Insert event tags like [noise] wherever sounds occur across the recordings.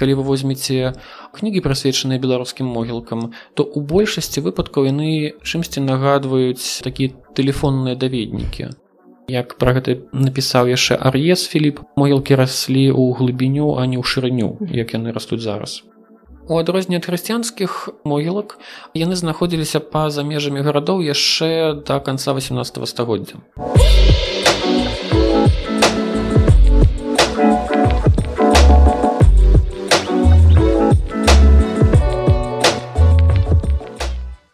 калі вы возьмеце кнігі прысвечаныя беларускім могілкам то у большасці выпадкаў яны чымсьці нагадваюць такія тэлефонныя даведнікі. Як пра гэта напісаў яшчэ ар'ез філіп могілкі раслі ў глыбіню а не ў шырыню як яны растуць зараз. У адрозненне ад хрысціянскіх могілак яны знаходзіліся па-за межамі гарадоў яшчэ да канца 18 стагоддзя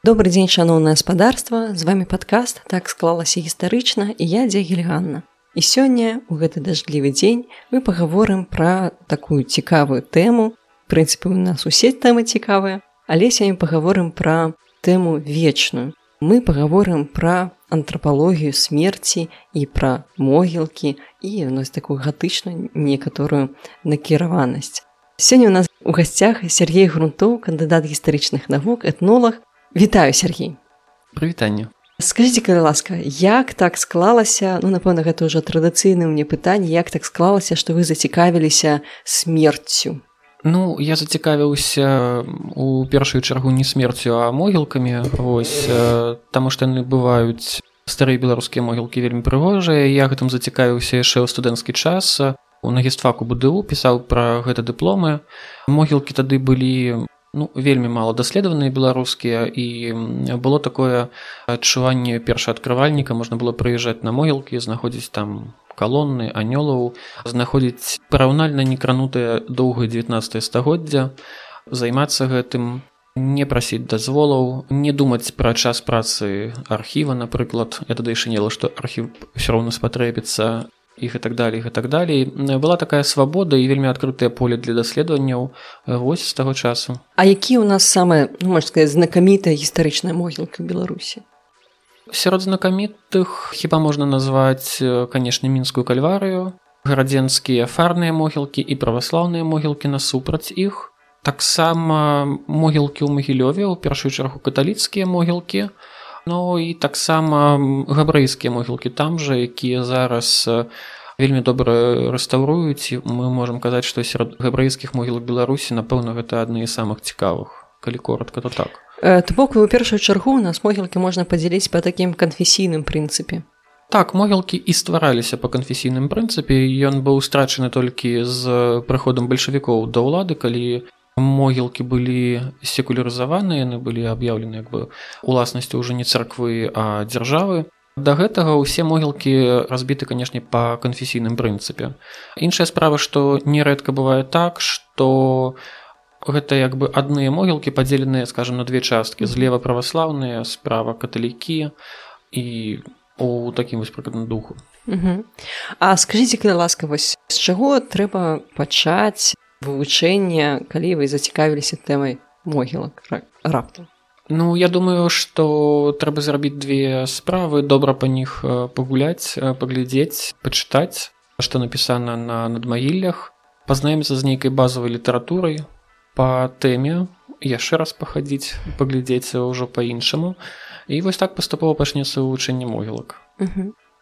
Добрый дзень шаноўнае гаспадарства з вами падкаст так склалася гістарычна і я дзягельганна і сёння у гэты дажджлівы дзень мы пагаворым пра такую цікавую тэму прынцыпы у нас усе тэмы цікавыя але сёння пагаворым пра тэму вечную. Мы пагаворым пра антрапалогію смерці і пра могілкі і у нас такую гатычную некаторую накіраванасць сёння у нас у гасцях Сергей грунтоў кандыдат гістарычных навук этнолог Вітаю Сергей прывітанне скажите калі ласка як так склалася ну напэўна гэта ўжо традыцыйным мне пытанне як так склалася што вы зацікавіліся смерцю? Ну я зацікавіўся у першую чаргу не смерцю а могілкамі. Вось таму што яны бываюць старыя беларускія могілкі вельмі прыгожыя. Я гэтым зацікавіўся яшчэ ў студэнцкі час. У нагістфаку БДУ пісаў пра гэта дыпломы. Могілкі тады былі ну, вельмі мала даследаваныя беларускія і было такое адчуванне першаадкрывальніка. Можна было прыязджаць на могілкі знаходзіць там калонны анёлаў знаходзіць параўнальна некранутыя доўгае 19 стагоддзя займацца гэтым не прасіць дазволаў не думаць пра час працы архіва напрыклад. Я тады яшчэ нела што архіў ўсё роўна спатрэбіцца і так далей і так далей была такая свабода і вельмі адкрытае поле для даследаванняў вось з таго часу. А які ў нас самая ну, можна сказать знакамітая гістарычная могілка беларусі? Сярод знакамітых хіба можна назваць канешне мінскую кальварыю гарадзенскія фарныя могілкі і праваслаўныя могілкі насупраць іх. Таксама могілкі ў магілёве ў першую чаргу каталіцкія могілкі у Ну і таксама габрэйскія могілкі там жа, якія зараз вельмі добра рэстаўруюць мы можам казаць, што сярод габрэйскіх могілак Беларусі, напэўна, гэта адны з самых цікавых, калі коротко, то так. То бок у першую чаргу у нас могілкі можна падзяліць па такім канфесійным прынцыпе. Так могілкі і ствараліся па канфесійным прынцыпе ён быў страчаны толькі з прыходам бальшавікоў да ўлады калі могілкі былі секулярызаваныя яны былі аб'яўлены як бы уласнасцю ўжо не царквы а дзяржавы. Да гэтага ўсе могілкі разбіты канешне па канфесійным прынцыпе. Іншая справа што нерэдка бывае так што гэта як бы адныя могілкі падзеленыя скажем на две часткі. Злева праваслаўныя справа каталікі і у такім вось прыкладна духу. А скажитеце калі ласка вось з чаго трэба пачаць вывучэння калі вы зацікавіліся тэмай могілак раптам Ну я думаю што трэба зрабіць две справы добра па них пагуляць паглядзець пачытаць што напісана на надмагіллях. Пазнаемся з нейкай базавай літаратурай па тэме яшчэ раз пахадзіць паглядзець ўжо па-іншаму і вось так паступова пачнецца вывучэнне могілак.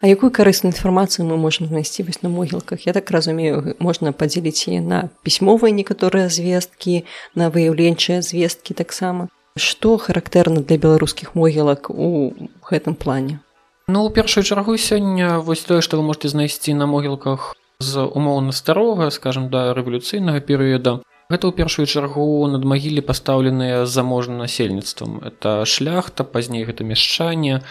А якую карысную інфармацыю мы можам знайсці вось на могілках? Я так разумею можна падзеліць яе на пісьмовыя некаторыя звесткі на выяўленчыя звесткі таксама што характэрна для беларускіх могілак у гэтым плане Ну у першую чаргу сёння вось тое што вы можете знайсці на могілках з умоўна старога скажем да рэвалюцыйнага перыяда гэта ў першую чаргу над магілі пастаўленыя заможным насельніцтвам. Это шляхта пазней гэта мяшчанне.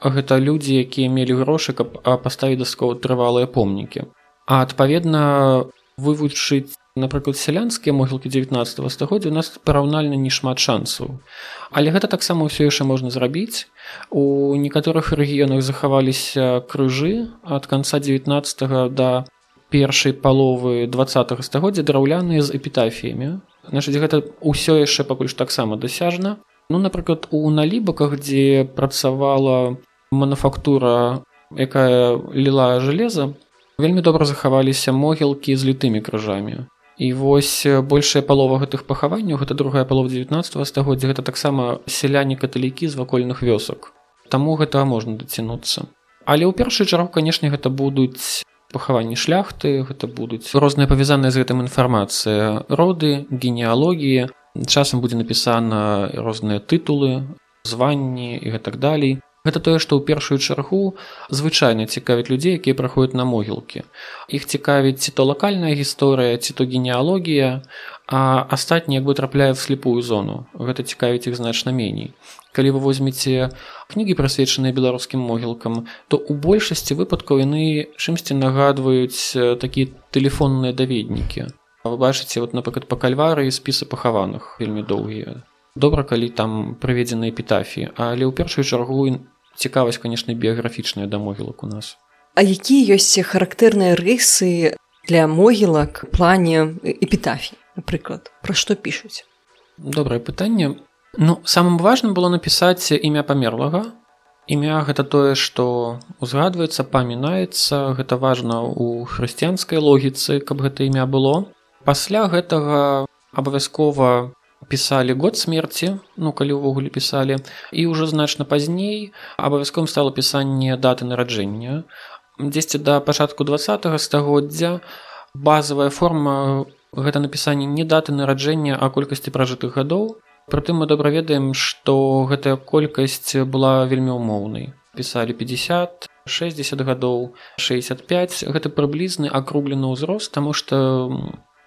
Гэта людзі якія мелі грошы каб паставіць даскова трывалыя помнікі. А адпаведна вывучыць напрыклад сялянскія могілкі 19 стагоддзя у нас параўнальна не шмат шансаў але гэта таксама ўсё яшчэ можна зрабіць. У некаторых рэгіёнах захаваліся крыжы ад канца 19 да першай паловы два стагоддзя драўляныя з эпітафіямі. Значыць гэта ўсё яшчэ пакуль таксама дасяжна. Ну напрыклад у налібаках дзе працавала мануфактура якая ліла железа вельмі добра захаваліся могілкі з літымі крыжамі. І вось большая палова гэтых пахаванняў гэта другая палова 19 стагоддзя гэта таксама сяляне каталікі з вакольных вёсак. Таму гэтага можна дацянуцца. Але ў першую чаргу канешне гэта будуць пахаванні шляхты гэта будуць розныя павязаныя з гэтым інфармацыя роды генеалогіі часам будзе напісана розныя тытулы званні і гэтак далей Гэта тое, што ў першую чаргу звычайна цікавіць людзей, якія праходзяць на могілкі. Іх цікавіць ці то лакальная гісторыя, ці то генеалогія, а астатні як бы трапляе в слепую зону. Гэта цікавіць іх значна меней. Калі вы возьмеце кнігі прысвечаныя беларускім могілкам, то ў большасці выпадкаў яны чымсьці нагадваюць такія тэлефонныя даведнікі. Вы бачыце вот напрыклад па кальвары і спісы пахаваных вельмі доўгія добра калі там праведзены эпітафіі але ў першую чаргу цікавасць канешне біяграфічная да могілак у нас А якія ёсць характэрныя рысы для могілак плане эпітафій напрыклад пра што пішуць добрае пытанне ну самым важным было напісаць імя памерлага імя гэта тое што узгадваецца памінаецца. Гэта важна ў хрысціянскай логіцы каб гэта імя было. Пасля гэтага абавязкова пісалі год смерти ну калі ўвогуле пісалі. І ўжо значна пазней абавязком стало пісанне даты нараджэння. Дзесьці да пачатку два стагоддзя базовая форма гэта напісанне не даты нараджэння а колькасці пражытых гадоў. Прытым мы добра ведаем што гэтая колькасць была вельмі умоўнай. Пісалі 50 60 гадоў 65 гэта прыблізны акруглены ўзрост таму што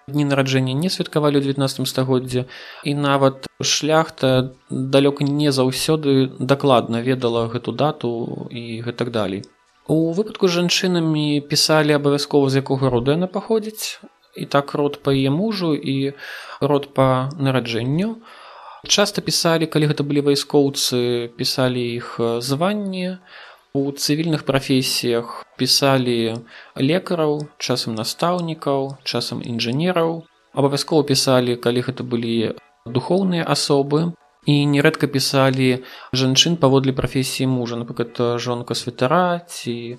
дні нараджэння не святкавалі ў 19 стагоддзе і нават шляхта далёка не заўсёды дакладна ведала гэту дату і гэтак далей. У выпадку жанчынамі пісалі абавязкова з якога роду яна паходзіць і так род па яе мужу і род па нараджэнню. Часта пісалі калі гэта былі вайскоўцы пісалі іх званне у цывільных прафесіях пісалі лекараў часам настаўнікаў часам інжынераў. Абавязкова пісалі калі гэта былі духоўныя асобы. І нерэдка пісалі жанчын паводле прафесіі мужа напрыклад жонка святара ці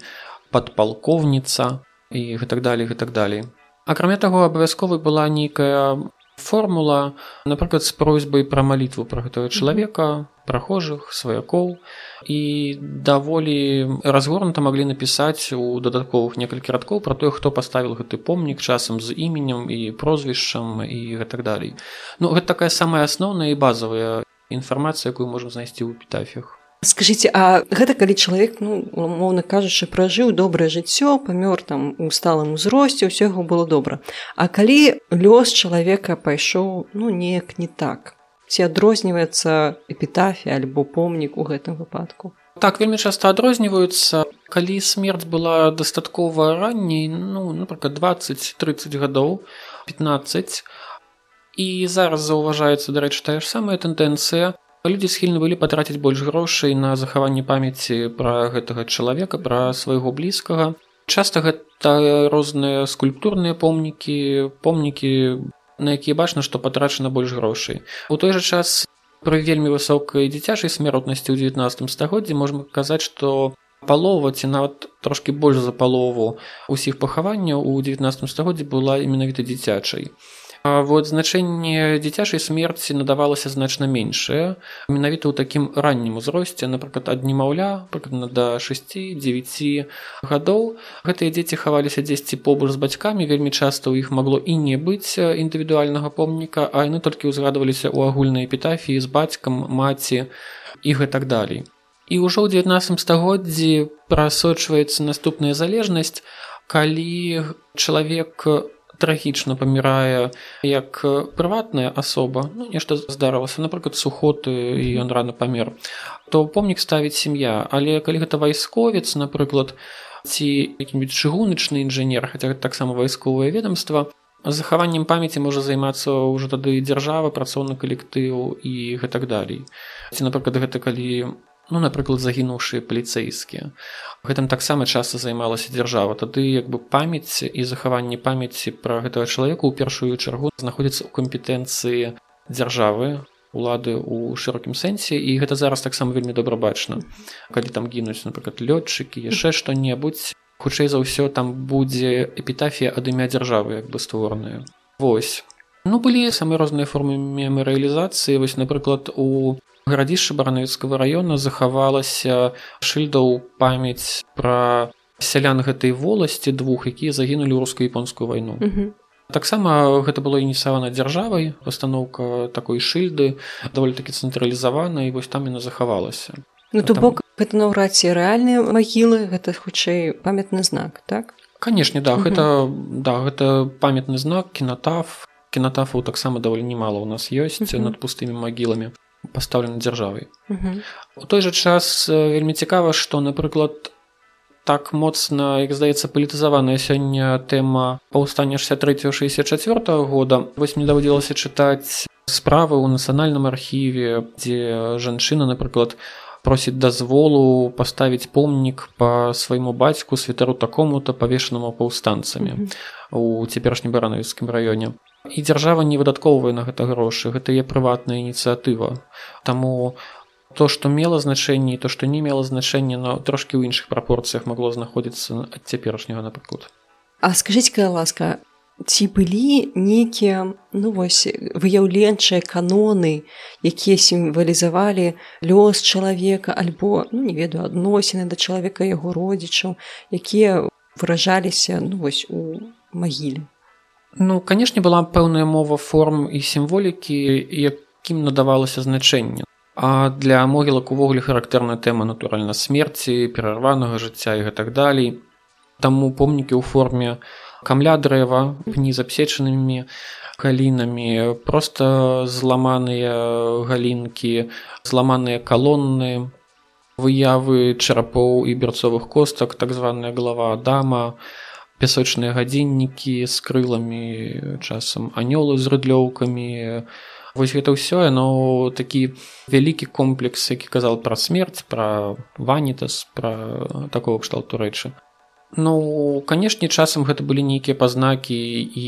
падпалкоўніца і гэтак далей гэтак далей акрамя таго абавязковай была нейкая формула напрыклад з просьбай пра малітву пра гэтага чалавека прахожых сваякоў. І даволі разгорнута маглі напісаць у дадатковых некалькі радкоў пра тое хто паставіў гэты помнік часам з іменем і прозвішчам і гэтак далей. Ну гэта такая самая асноўная і базавая інфармацыя якую можам знайсці ў эпітафіях скажите а гэта калі чалавек ну умоўна кажучы пражыў добрае жыццё памёр там у сталым узросце ўсё яго было добра. А калі лёс чалавека пайшоў ну неяк не так? Ці адрозніваецца эпітафія альбо помнік у гэтым выпадку? Так вельмі часта адрозніваюцца. Калі смерць была дастаткова ранней ну напрыклад 20-30 гадоў 15 і зараз заўважаецца дарэчы тая ж самая тэндэнцыя людзі схільны былі патраціць больш грошай на захаванне памяці пра гэтага чалавека пра свайго блізкага. Часта гэта розныя скульптурныя помнікі помнікі на якія бачна што патрачана больш грошай. У той жа час пры вельмі высокай дзіцячай смяротнасці ў 19 стагоддзі можна казаць што палова ці нават трошкі больш за палову усіх пахаванняў у 19 стагоддзі была менавіта дзіцячай вот значэнне дзіцячай смерці надавалася значна меншае менавіта ў такім раннім узросце напрыклад ад немаўля прыкладна да 6-9 гадоў гэтыя дзеці хаваліся дзесьці побач з бацькамі вельмі часта ў іх магло і не быць індывідуальнага помніка а яны толькі ўзгадваліся ў агульнай эпітафіі з бацькам маці і гэтак далей. І ўжо ў 19 стагоддзі прасочваецца наступная залежнасць калі чалавек у трагічна памірае як прыватная асоба ну, нешта здарылася напрыклад сухоты і ён рано памер то помнік ставіць сям'я. Але калі гэта вайсковец напрыклад ці які-нибудь чыгуначны інжынер хаця таксама вайсковае ведомства захаваннем памяці можа займацца ўжо тады дзяржава працоўны калектыў і гэтак далей. Ці напрыклад гэта калі ну напрыклад загінуўшыя паліцэйскія. Гэтым таксама часта займалася дзяржава. Тады як бы памяць і захаванне памяці пра гэтага чалавека ў першую чаргу знаходзіцца ў кампетэнцыі дзяржавы улады ў шырокім сэнсе. І гэта зараз таксама вельмі добра бачна калі там гінуць напрыклад лётчыкі яшчэ што-небудзь хутчэй за ўсё там будзе эпітафія ад імя дзяржавы як бы створаная. Восьось ну былі самыя розныя формы мемарыялізацыі вось напрыклад у гарадзішча баранавіцкага раёна захавалася шыльдаў памяць пра сялян гэтай воласці двух якія загінулі руска-японскую вайну. Таксама гэта было ініцыявана дзяржавай пастаноўка такой шыльды даволі такі цэнтралізавана і вось там яна захавалася. Ну то бок гэта наўрад ці рэальныя магілы гэта хутчэй памятны знак так? Канешне да гэта да гэта памятны знак кінотаф кінотафаў таксама даволі немало у нас ёсць над пустымі магіламі пастаўлены дзяржавай у той жа час вельмі цікава што напрыклад так моцна як здаецца палітызаваная сёння тэма паўстання 63 64 года. Вось мне даводзілася чытаць справы ў нацыянальным архіве дзе жанчына напрыклад просіць дазволу паставіць помнік по свайму бацьку святару такому-то павешанаму паўстанцамі у цяперашнім баранавіцкім раёне і дзяржава не выдаткоўвае на гэта грошы гэта е прыватная ініцыятыва. Таму то што мела значэнне то што не мела значэння но трошки ў іншых прапорцыях магло знаходзіцца ад цяперашняга напрыклад. А скажитека ласка ці былі нейкія ну вось выяўленчыя каноны якія сімвалізавалі лёс чалавека альбо ну, не ведаю адносіны да чалавека яго родзічаў якія выражаліся ну вось у магіле Ну канешне была пэўная мова форм і сімволікі якім надавалася значэнне А для могілак увогуле характэрная тэма натуральна смерці, перарванага жыцця і гэтак далей. Таму помнікі ў форме камля дрэва, пні з абсечанымі галінамі, проста зламаныя галінкі, зламаныя калонны, выявы чарапоў і берцовых костак, так званая глава Адама, пясочныя гадзіннікі з крыламі, часам анёлы з рыдлёўкамі, вось гэта ўсё яно такі вялікі комплекс які казал пра смерць пра ванітас пра такого кшталту рэчы. Ну канешне часам гэта былі нейкія пазнакі і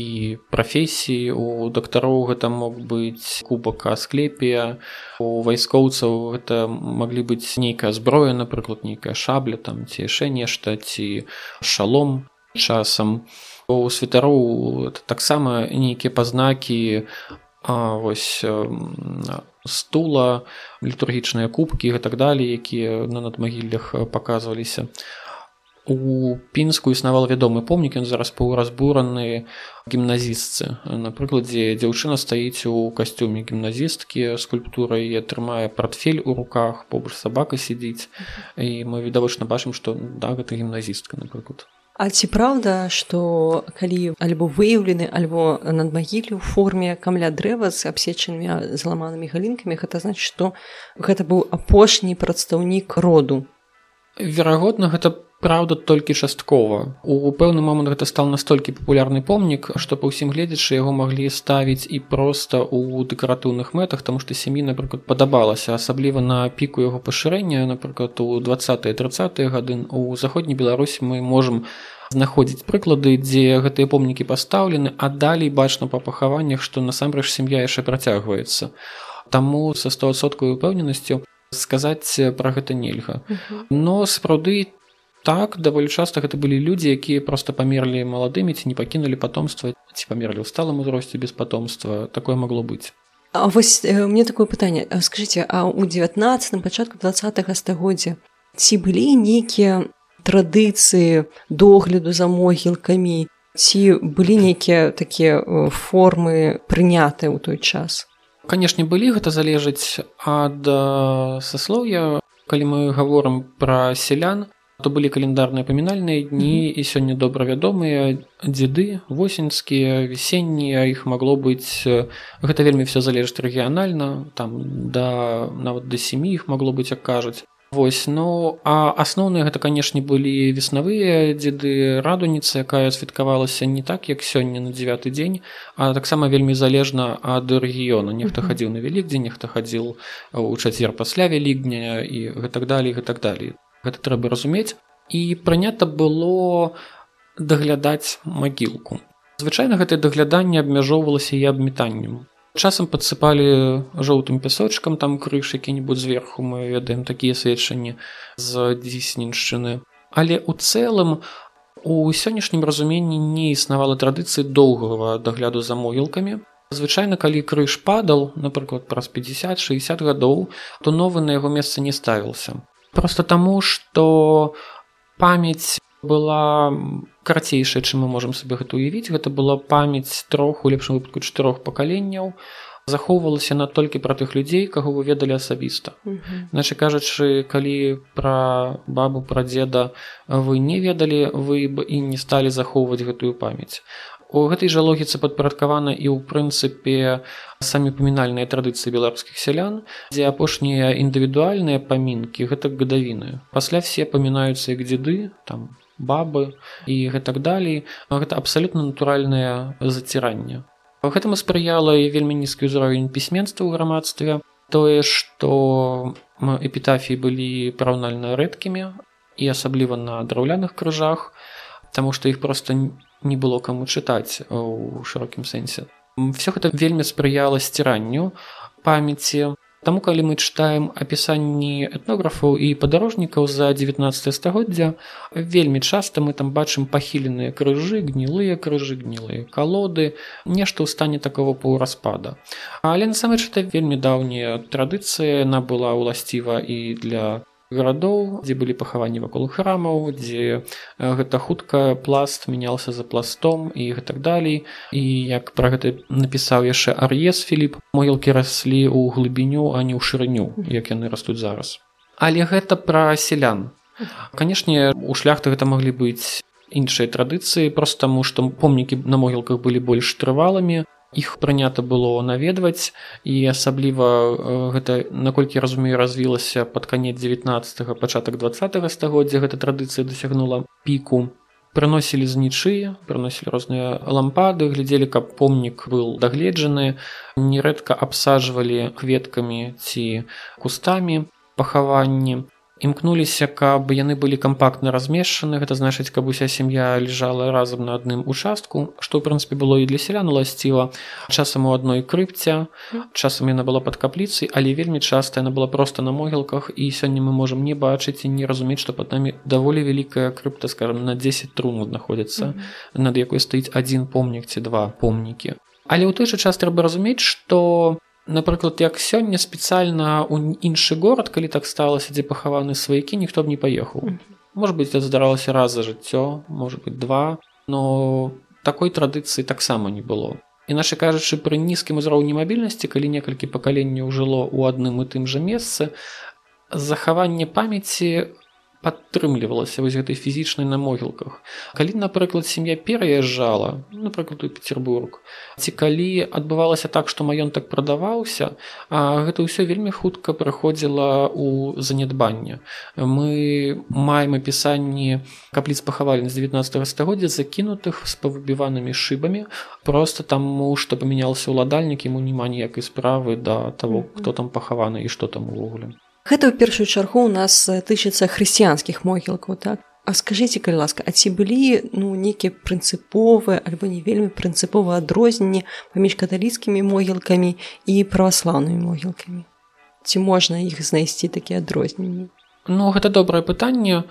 прафесіі. У дактароў гэта мог быць кубака склепія у вайскоўцаў гэта маглі быць нейкая зброя напрыклад нейкая шабля там ці яшчэ нешта ці шалом часам. У святароў таксама нейкія пазнакі вось стула літургічныя кубкі і так далей якія на надмагіллях паказваліся. У пінску існавал вядомы помнік ён зараз паўразбураны гімназістцы. На прыкладзе дзяўчына стаіць у касцюме гімназісткі скульптурай і атрымае портфель у руках побач сабака сядзіць. І мы відавочна бачым што да гэта гімназістка напрыклад А ці праўда, што калі альбо выяўлены альбо над магілі ў форме камля дрэва з абсечанымі зламанымі галінкамі, гэта значыць, што гэта быў апошні прадстаўнік роду. Верагодна, гэта праўда толькі часткова. У пэўны момант гэта стал настолькі папулярны помнік, што па ўсім гледзячы яго маглі ставіць і проста ў дэкаратыўных мэтах, таму што сям'і, напрыклад, падабалася, асабліва на піку яго пашырэння, напрыклад, у 20-30 гады у заходняй Беларусі мы можам знаходзіць прыклады дзе гэтыя помнікі пастаўлены а далей бачна па пахаваннях што насамрэч сям'я яшчэ працягваецца Таму са стосоткаю упэўненасцю сказаць пра гэта нельга. Но сапраўды так даволі часта гэта былі людзі якія проста памерлі маладымі ці не пакінулі патомства ці памерлі ў сталым узросце без патомства. Такое магло быць. А вось э, мне такое пытанне. Скажитеце а ў 19 пачатку два стагоддзя ці былі нейкія традыцыі догляду за могілкамі? Ці былі нейкія такія формы прынятыя ў той час канешне былі гэта залежыць ад э, саслоўя. Калі мы гаворым пра сялян то былі календарныя памінальныя дні і сёння добра вядомыя дзеды восеньскія весеннія іх магло быць э, гэта вельмі все залежыць рэгіянальна там да нават да семі іх магло быць як кажуць Вось ну а асноўныя гэта канешне былі веснавыя дзеды радуніцы якая святкавалася не так як сёння на девяты дзень а таксама вельмі залежна ад рэгіёну нехта хадзіў на вялікдзень нехта хадзіл у чацвер пасля вялікдня і гэтак далей гэтак далей. Гэта трэба разумець. І прынята было даглядаць магілку. Звычайна гэтае дагляданне абмяжоўвалася і абметаннем часам падсыпалі жоўтым пясочкам там крыж які-небудзь зверху мы ведаем такія сведчанні з дзісненшчыны але у цэлым у сённяшнім разуменні не існавала традыцыі доўгага дагляду за могілкамі. Звычайна калі крыж падал напрыклад праз 50-60 гадоў то новы на яго месца не ставіўся. Просто таму что памяць была карацейшая чым мы можемм сабе гэта уявіць гэта была памяць трох у лепшым выпадку чатырох пакаленняў. Захоўвалася на толькі пра тых людзей каго вы ведалі асабіста. Нача кажучы калі пра бабу пра дзеда вы не ведалі вы б і не сталі захоўваць гэтую памяць. У гэтай жа логіцы падпарадкавана і ў прынцыпе самі памінальныя традыцыі беларускіх сялян дзе апошнія індывідуальныя памінкі гэта гадавіны. Пасля все памінаюцца як дзеды там бабы і гэтак далей гэта абсалютна натуральнае заціранне гэтаму спрыяла і вельмі нізкі ўзровень пісьменства ў грамадстве тое што эпітафіі былі параўнальна рэдкімі і асабліва на драўляных крыжах таму што іх проста не было каму чытаць у шырокім сэнсе. Всё гэта вельмі спрыяла сціранню памяці. Таму калі мы чытаем апісанні этнографаў і падарожнікаў за 19 стагоддзя, вельмі часта мы там бачым пахіленыя крыжы, гнілыя крыжы, гнілыя калоды, нешта ў стане такого паўраспада. Але насамрэч это вельмі даўняя традыцыя, яна была ўласціва і для гарадоў дзе былі пахаванні вакол храмаў дзе гэта хутка пласт мяняўся за пластом і гэтак далей. І як пра гэта напісаў яшчэ ар'ез філіп могілкі раслі ў глыбіню а не ў шырыню як яны растуць зараз. Але гэта пра сялян. Канешне у шляхты гэта маглі быць іншыя традыцыі просто таму што помнікі на могілках былі больш трывалымі х прынята было наведваць. І асабліва гэта наколькі разумею развілася пад канец 19 пачатак 20 стагоддзя гэта традыцыя дасягнула піку. Прыносілі знічы прыносілі розныя лампады глядзелі каб помнік быў дагледжаны нерэдка абсажвалі кветкамі ці кустамі пахаванні імкнуліся каб яны былі кампактна размешчаны. Гэта значыць каб уся сям'я лежала разам на адным участку што ў прынцыпе было і для сялян уласціва. Часам у адной крыпця часам яна была пад капліцай але вельмі часта яна была просто на могілках і сёння мы можам не бачыць і не разумець што пад намі даволі вялікая крыпта скажем на 10 трун знаходзіцца над якой стаіць адзін помнік ці два помнікі. Але ў той жа час трэба разумець што напрыклад як сёння спецыяльна ў іншы горад калі так сталася дзе пахаваны сваякі ніхто б не паехаў. Может быть это здаралася раз за жыццё может быть два но такой традыцыі таксама не было. Іначе кажучы пры нізкім узроўні мабільнасці калі некалькі пакаленняў жыло ў адным і тым жа месцы захаванне памяці падтрымлівалася вось гэтай фізічнай на могілках. Калі напрыклад сям'я пераязджала напрыклад у петербург ці калі адбывалася так што маёнтак прадаваўся а гэта ўсё вельмі хутка праходзіла у занядбанне. Мы маем апісанні капліц пахавальні з 19 стагоддзя закінутых з павыбіванымі шыбамі. Просто таму што памяняўся ўладальнік яму няма ніякай справы да того хто там пахаваны і што там увогуле Гэта ў першую чаргу у нас тычыцца хрысціянскіх могілкаў так. А скажитеце калі ласка а ці былі ну нейкія прынцыповыя альбо не вельмі прынцыпова адрозненні паміж каталіцкімі могілкамі і праваслаўнымі могілкамі? Ці можна іх знайсці такія адрозненні? Ну гэта добрае пытанне.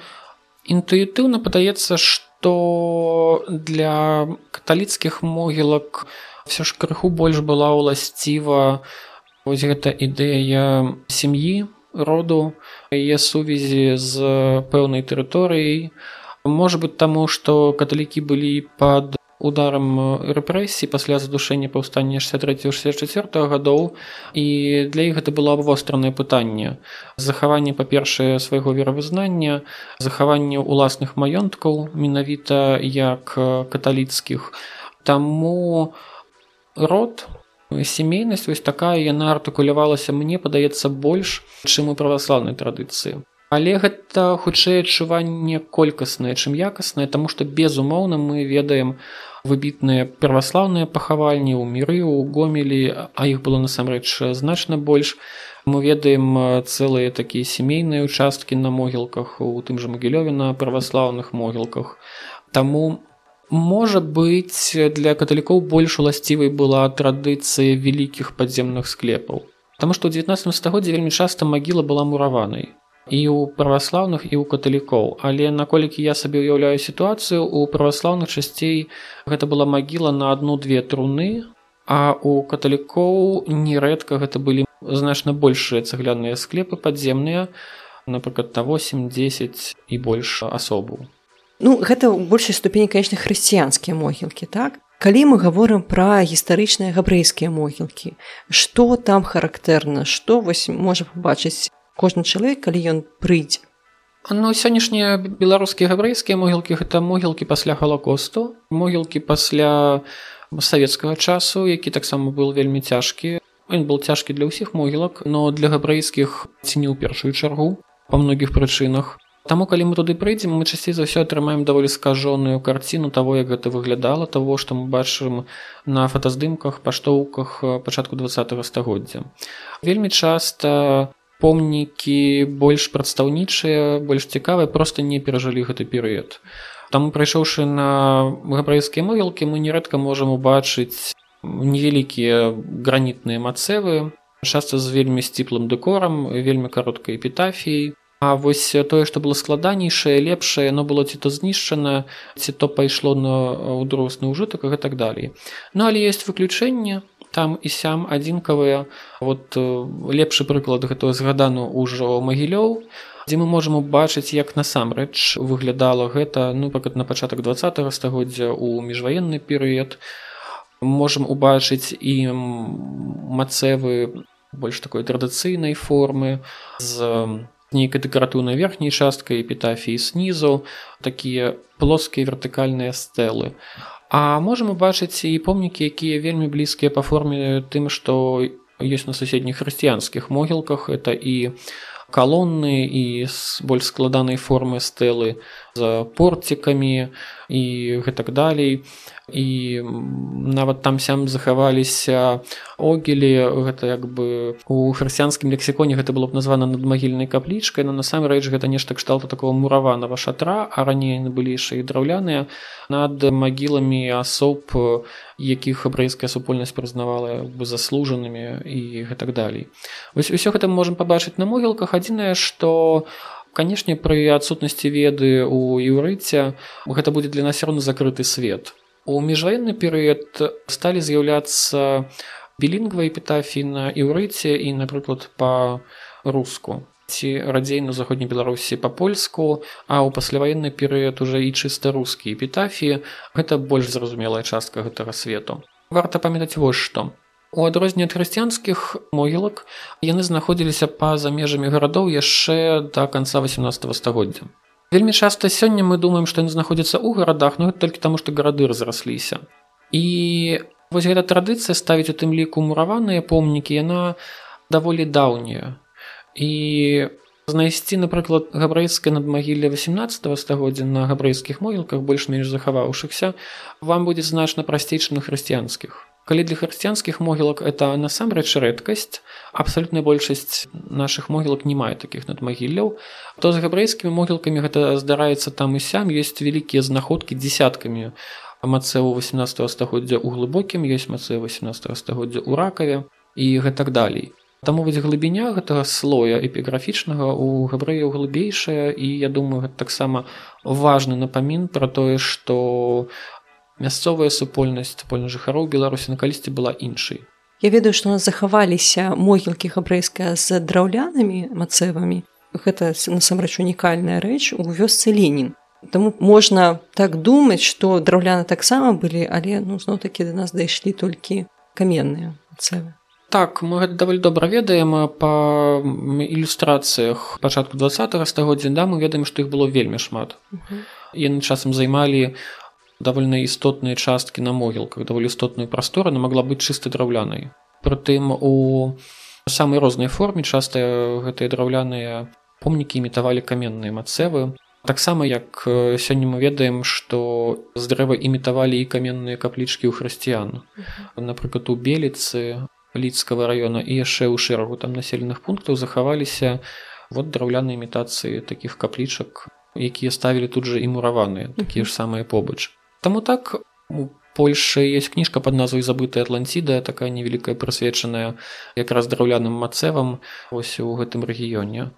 Інтуітыўна падаецца што для каталіцкіх могілак все ж крыху больш была ўласціва. Вось гэта ідэя сям'і роду яе сувязі з пэўнай тэрыторыяй можа быть таму што каталікі былі пад ударам рэпрэсій пасля задушэння паўстання 63-64 гадоў і для іх гэта было абвостранае пытанне захаванне па-першае свайго веравызнання захаванне ўласных маёнткаў менавіта як каталіцкіх таму род сямейнасць вось такая яна артыкулявалася мне падаецца больш чым у праваслаўнай традыцыі. Але гэта хутчэй адчуванне колькаснае чым якаснае таму што безумоўна мы ведаем выбітныя праваслаўныя пахавальні ў міры у гомелі а іх было насамрэч значна больш. Мы ведаем цэлыя такія сямейныя участкі на могілках у тым жа магілёве на праваслаўных могілках. Таму Можа быць, для каталікоў больш уласцівай была традыцыя вялікіх падземных склепаў. Таму што ў 19 стагоддзе вельмі часта магіла была мураванай і ў праваслаўных і ў каталікоў. Але наколькі я сабе ўяўляю сітуацыю, у праваслаўных часцей гэта была магіла на адну-две труны, а у каталікоў нерэдка гэта былі значна большыя цагляныя склепы падземныя, напрыклад на 8-10 і больш асобу Ну гэта ў большай ступені конечно хрысціянскія могілкі так? Калі мы гаворым пра гістарычныя габрэйскія могілкі што там характэрна? Што вось можа пабачыць кожны чалавек калі ён прыйдзе? Ну сённяшнія беларускія габрэйскія могілкі гэта могілкі пасля халакосту могілкі пасля савецкага часу які таксама быў вельмі цяжкі. Ён был цяжкі для ўсіх могілак но для габрэйскіх ці не ў першую чаргу па многіх прычынах Таму калі мы туды прыйдзем мы часцей за ўсё атрымаем даволі скажоную карціну того як гэта выглядала того што мы бачым на фотаздымках паштоўках пачатку два стагоддзя. Вельмі часта помнікі больш прадстаўнічыя больш цікавыя просто не перажылі гэты перыяд. Там прайшоўшы на габрэйскія могілкі мы нерэдка можам убачыць невялікія гранітныя мацэвы часта з вельмі сціплым дэкорам вельмі кароткай эпітафіяй А вось тое што было складанейшае лепшае яно было ці то знішчана ці то пайшло на ўдросны ўжытак і гэтак далей. Ну але есть выключэнне там і сям адзінкавыя. Вот лепшы прыклад гэтага згадану ўжо магілёў мы можам убачыць як насамрэч выглядала гэта ну пакат на пачатак два стагоддзя у міжваенны перыяд. Можам убачыць і мацэвы больш такой традыцыйнай формы з нейкай дэкаратыўнай верхняй часткай эпітафіі снізу такія плоскія вертыкальныя стэлы а можам убачыць і помнікі, якія вельмі блізкія па форме тым, што ёсць на суседніх хрысціянскіх могілках это і калонны і больш складанай формы стэлы з порцікамі і гэтак далей і нават там сям захаваліся огелі гэта як бы у хрысціянскім лексіконе гэта было б названа надмагільнай каплічкай но насамрэч гэта нешта кшталту такого мураванага шатра а раней на былейшыя драўляныя. Над магіламі асоб якіх абрэйская супольнасць прызнавала бы заслужанымі і гэтак далей. Вось усё гэта можем пабачыць на могілках. Адзінае што канешне пры адсутнасці веды у еўрыце гэта будзе для нас роўна закрыты свет У міжваенны перыяд сталі з'яўляцца білінгвай эпітафіі на іўрыце і, напрыклад, па-руску ці радзей на заходняй беларусі па-польску а ў пасляваенны перыяд уже і чыста рускія эпітафіі гэта больш зразумелая частка гэтага свету. Варта памятаць вось што. У адрозненне ад хрысціянскіх могілак яны знаходзіліся па-за межамі гарадоў яшчэ да канца 18 стагоддзя Вельмі часта сёння мы думаем, што яны знаходзяцца ў гарадах, гэта толькі таму, што гарады разрасліся. І вось гэта традыцыя ставіць у тым ліку мураваныя помнікі, яна даволі даўняя. І знайсці, напрыклад, габрэйскае надмагілля 18 стагоддзя на габрэйскіх могілках больш-менш захаваўшыхся, вам будзе значна прасцей, чым на хрысціянскіх калі для хрысціянскіх могілак это насамрэч рэдкасць абсалютная большасць наших могілак не мае таких надмагілляў то з габрэйскімі могілкамі гэта здараецца там і сям. Ёсць вялікія знаходкі десяткамі мацэву 18 стагоддзя у глыбокім ёсць мацэ 18 стагоддзя ў ракаве і гэтак далей. Таму вось глыбіня гэтага слоя эпіграфічнага у габрэяў глыбейшая і я думаю таксама важны напамін пра тое што у мясцовая супольнасць супольных жыхароў беларусі на калісьці была іншай. Я ведаю што нас захаваліся могілкі габрэйская з драўлянымі мацэвамі. Гэта насамрэч унікальная рэч у вёсцы ленін. Таму можна так думаць што драўляны таксама былі але ну зноў такі да нас дайшлі толькі каменныя мацэвы. Так мы гэта даволі добра ведаем па ілюстрацыях пачатку два стагоддзя да мы ведаем што іх было вельмі шмат. Яны часам займалі давольна істотныя часткі на могілках даволі істотную прастору она могла быць чыстай драўлянай прытым у самай рознай форме часта гэтыя драўляныя помнікі імітавалі каменныя мацэвы таксама як сёння мы ведаем што з дрэва імітавалі і каменныя каплічкі ў хрысціян напрыклад у беліцы лідскага района і яшчэ ў шэрагу там населеных пунктаў захаваліся вот драўляныя імітацыі такіх каплічак якія ставілі тут жа і мураваныя такія ж самыя побач Таму так у Польшы есть кніжка под назвай забытая атлантіда такая невялікая прысвечаная якраз драўляным мацэвам ось у гэтым рэгіёне.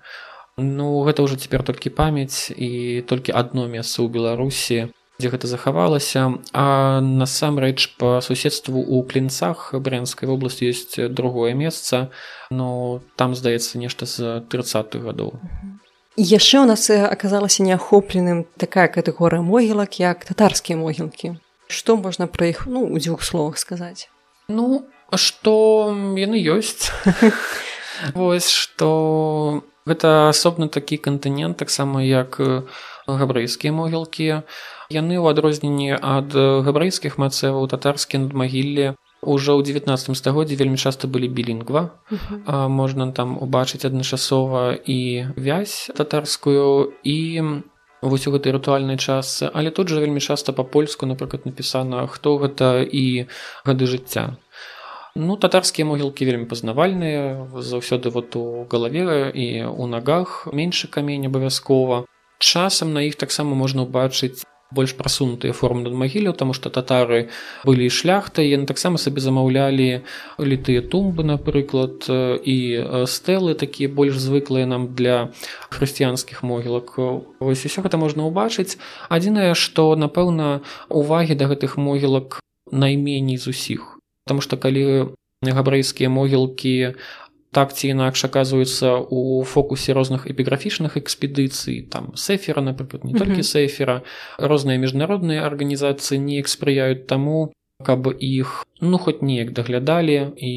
Ну гэта ўжо цяпер толькі памяць і толькі адно месца ў Беларусі, дзе гэта захавалася. А насамрэч па суседству ў клінцах брэнскай вобласці ёсць другое месца, но там здаецца нешта з 30-х гадоў. Яшчэ у нас аказалася неахопленым такая катэгорыя могілак як татарскія могілкі. Што можна пра іх ну у дзвюх словах сказаць? Ну што яны ёсць. [laughs] Вось што гэта асобна такі кантынент таксама як габрэйскія могілкі. Яны ў адрозненні ад габрэйскіх мацэваў татарскі надмагілле Ужо ў 19 стагоддзі вельмі часта былі білінгва. Uh -huh. можна там убачыць адначасова і вязь татарскую і вось у гэтай рытуальнай частцы, але тут жа вельмі часта па-польску, напрыклад, напісана, хто гэта і гады жыцця. Ну татарскія могілкі вельмі пазнавальныя, заўсёды вот у галаве і ў нагах меншы камень абавязкова. Часам на іх таксама можна ўбачыць больш прасунутыя формы над магіляў таму што татары былі шляхта яны таксама сабе замаўлялі літыя тумбы напрыклад і стэлы такія больш звыклыя нам для хрысціянскіх могілак. Вось усё гэта можна ўбачыць. Адзінае што напэўна увагі да гэтых могілак найменей з усіх. Таму што калі габрэйскія могілкі так ці інакш аказваюцца у фокусе розных эпіграфічных экспедыцый там сэфера напрыклад не толькі сэфера розныя міжнародныя арганізацыі неяк спрыяюць таму каб іх ну хоць неяк даглядалі і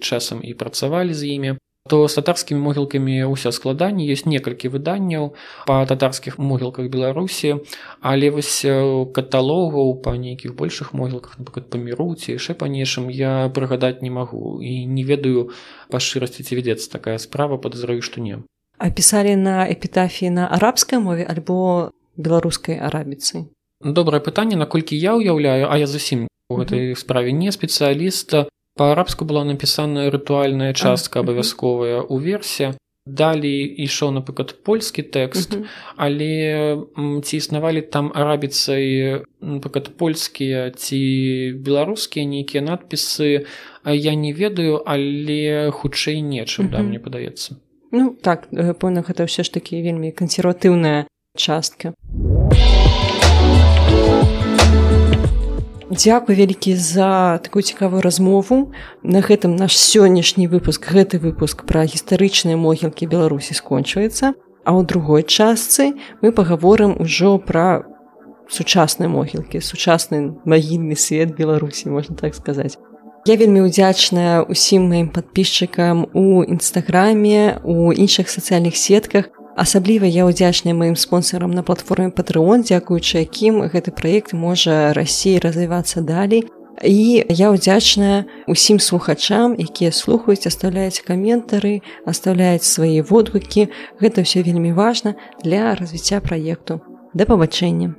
часам і працавалі з імі то з татарскімі могілкамі ўсё складанне ёсць некалькі выданняў па татарскіх могілках беларусі але вось каталогаў па нейкіх большых могілках напрыклад па міруці яшчэ па-нейшым я прыгадаць не магу і не ведаю па шчырасці ці вядзецца такая справа падазраю што не. Апісалі на эпітафіі на арабскай мове альбо беларускай арабіцы? Добрае пытанне наколькі я ўяўляю а я зусім у гэтай справе не спецыяліста па-арабску была напісаная рытуальная частка абавязковая ў версе далей ішоў напрыклад польскі тэкст але ці існавалі там арабіцай напрыклад польскія ці беларускія нейкія надпісы я не ведаю але хутчэй нечым да мне падаецца ну так пэўна гэта ўсё ж такі вельмі кансерватыўная частка Дзякуй вялікі за такую цікавую размову. На гэтым наш сённяшні выпуск гэты выпуск пра гістарычныя могілкі Беларусі скончваецца. А ў другой частцы мы пагаворым ужо пра сучасныя могілкі, сучасны магільны свет Беларусі, можна так сказаць. Я вельмі ўдзячная ўсім маім падпісчыкам у нстаграме, у іншых сацыяльных сетках, асабліва я ўдзячная маім спонсорам на платформе патрыон дзякуючы якім гэты праект можа рассіі развівацца далей. І я ўдзячная усім слухачам якія слухаюць оставляюць каментары оставляюць свае водгукі. Гэта ўсё вельмі важна для развіцця праекту. Да пабачэння